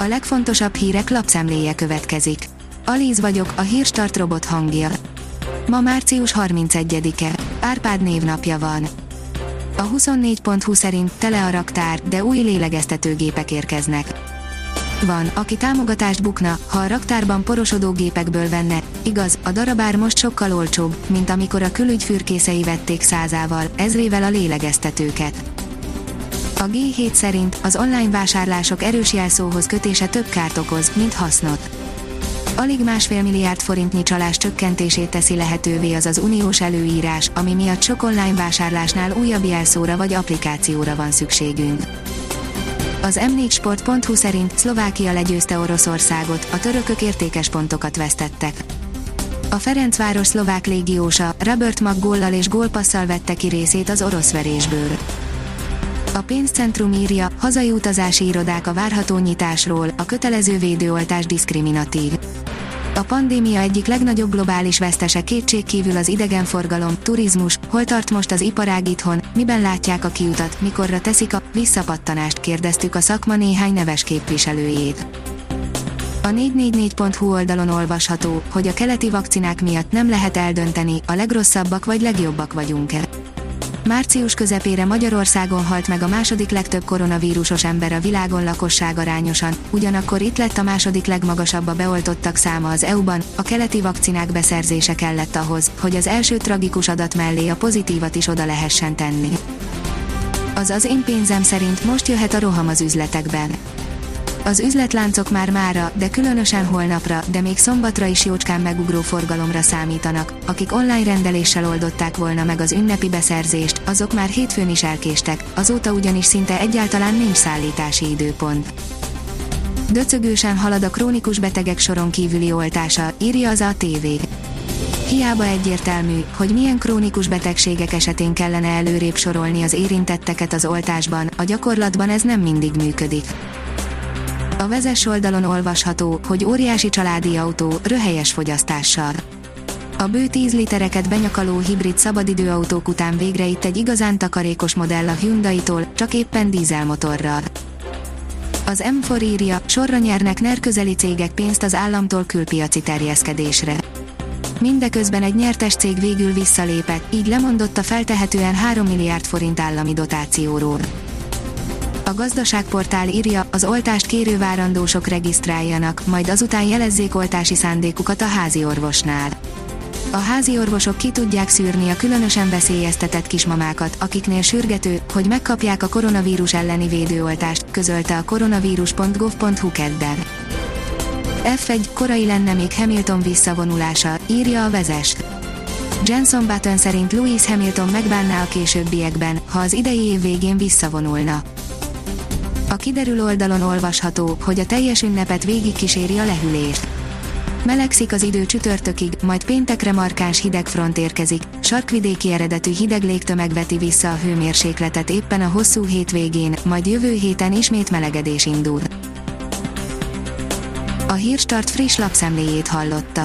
A legfontosabb hírek lapszemléje következik. Alíz vagyok, a hírstart robot hangja. Ma március 31-e. Árpád névnapja van. A 24.20 szerint tele a raktár, de új lélegeztetőgépek érkeznek. Van, aki támogatást bukna, ha a raktárban porosodó gépekből venne. Igaz, a darabár most sokkal olcsóbb, mint amikor a külügy fürkészei vették százával, ezrével a lélegeztetőket. A G7 szerint az online vásárlások erős jelszóhoz kötése több kárt okoz, mint hasznot. Alig másfél milliárd forintnyi csalás csökkentését teszi lehetővé az az uniós előírás, ami miatt sok online vásárlásnál újabb jelszóra vagy applikációra van szükségünk. Az m4sport.hu szerint Szlovákia legyőzte Oroszországot, a törökök értékes pontokat vesztettek. A Ferencváros szlovák légiósa Robert Mag és gólpasszal vette ki részét az orosz verésből. A pénzcentrum írja, hazai utazási irodák a várható nyitásról, a kötelező védőoltás diszkriminatív. A pandémia egyik legnagyobb globális vesztese kétségkívül az idegenforgalom, turizmus, hol tart most az iparág itthon, miben látják a kiutat, mikorra teszik a visszapattanást kérdeztük a szakma néhány neves képviselőjét. A 444.hu oldalon olvasható, hogy a keleti vakcinák miatt nem lehet eldönteni, a legrosszabbak vagy legjobbak vagyunk-e. Március közepére Magyarországon halt meg a második legtöbb koronavírusos ember a világon lakosság arányosan, ugyanakkor itt lett a második legmagasabb a beoltottak száma az EU-ban, a keleti vakcinák beszerzése kellett ahhoz, hogy az első tragikus adat mellé a pozitívat is oda lehessen tenni. Az az én pénzem szerint most jöhet a roham az üzletekben az üzletláncok már mára, de különösen holnapra, de még szombatra is jócskán megugró forgalomra számítanak. Akik online rendeléssel oldották volna meg az ünnepi beszerzést, azok már hétfőn is elkéstek, azóta ugyanis szinte egyáltalán nincs szállítási időpont. Döcögősen halad a krónikus betegek soron kívüli oltása, írja az ATV. Hiába egyértelmű, hogy milyen krónikus betegségek esetén kellene előrébb sorolni az érintetteket az oltásban, a gyakorlatban ez nem mindig működik. A vezes oldalon olvasható, hogy óriási családi autó, röhelyes fogyasztással. A bő 10 litereket benyakaló hibrid szabadidőautók után végre itt egy igazán takarékos modell a Hyundai-tól, csak éppen dízelmotorral. Az M4 írja, sorra nyernek NER közeli cégek pénzt az államtól külpiaci terjeszkedésre. Mindeközben egy nyertes cég végül visszalépett, így lemondott a feltehetően 3 milliárd forint állami dotációról. A gazdaságportál írja, az oltást kérő várandósok regisztráljanak, majd azután jelezzék oltási szándékukat a házi orvosnál. A házi orvosok ki tudják szűrni a különösen veszélyeztetett kismamákat, akiknél sürgető, hogy megkapják a koronavírus elleni védőoltást, közölte a koronavírus.gov.hu kedden. F1 korai lenne még Hamilton visszavonulása, írja a vezes. Jenson Button szerint Lewis Hamilton megbánná a későbbiekben, ha az idei év végén visszavonulna. A kiderül oldalon olvasható, hogy a teljes ünnepet végigkíséri a lehűlés. Melegszik az idő csütörtökig, majd péntekre markáns hideg front érkezik, sarkvidéki eredetű hideg légtömeg veti vissza a hőmérsékletet éppen a hosszú hétvégén, majd jövő héten ismét melegedés indul. A Hírstart friss lapszemléjét hallotta.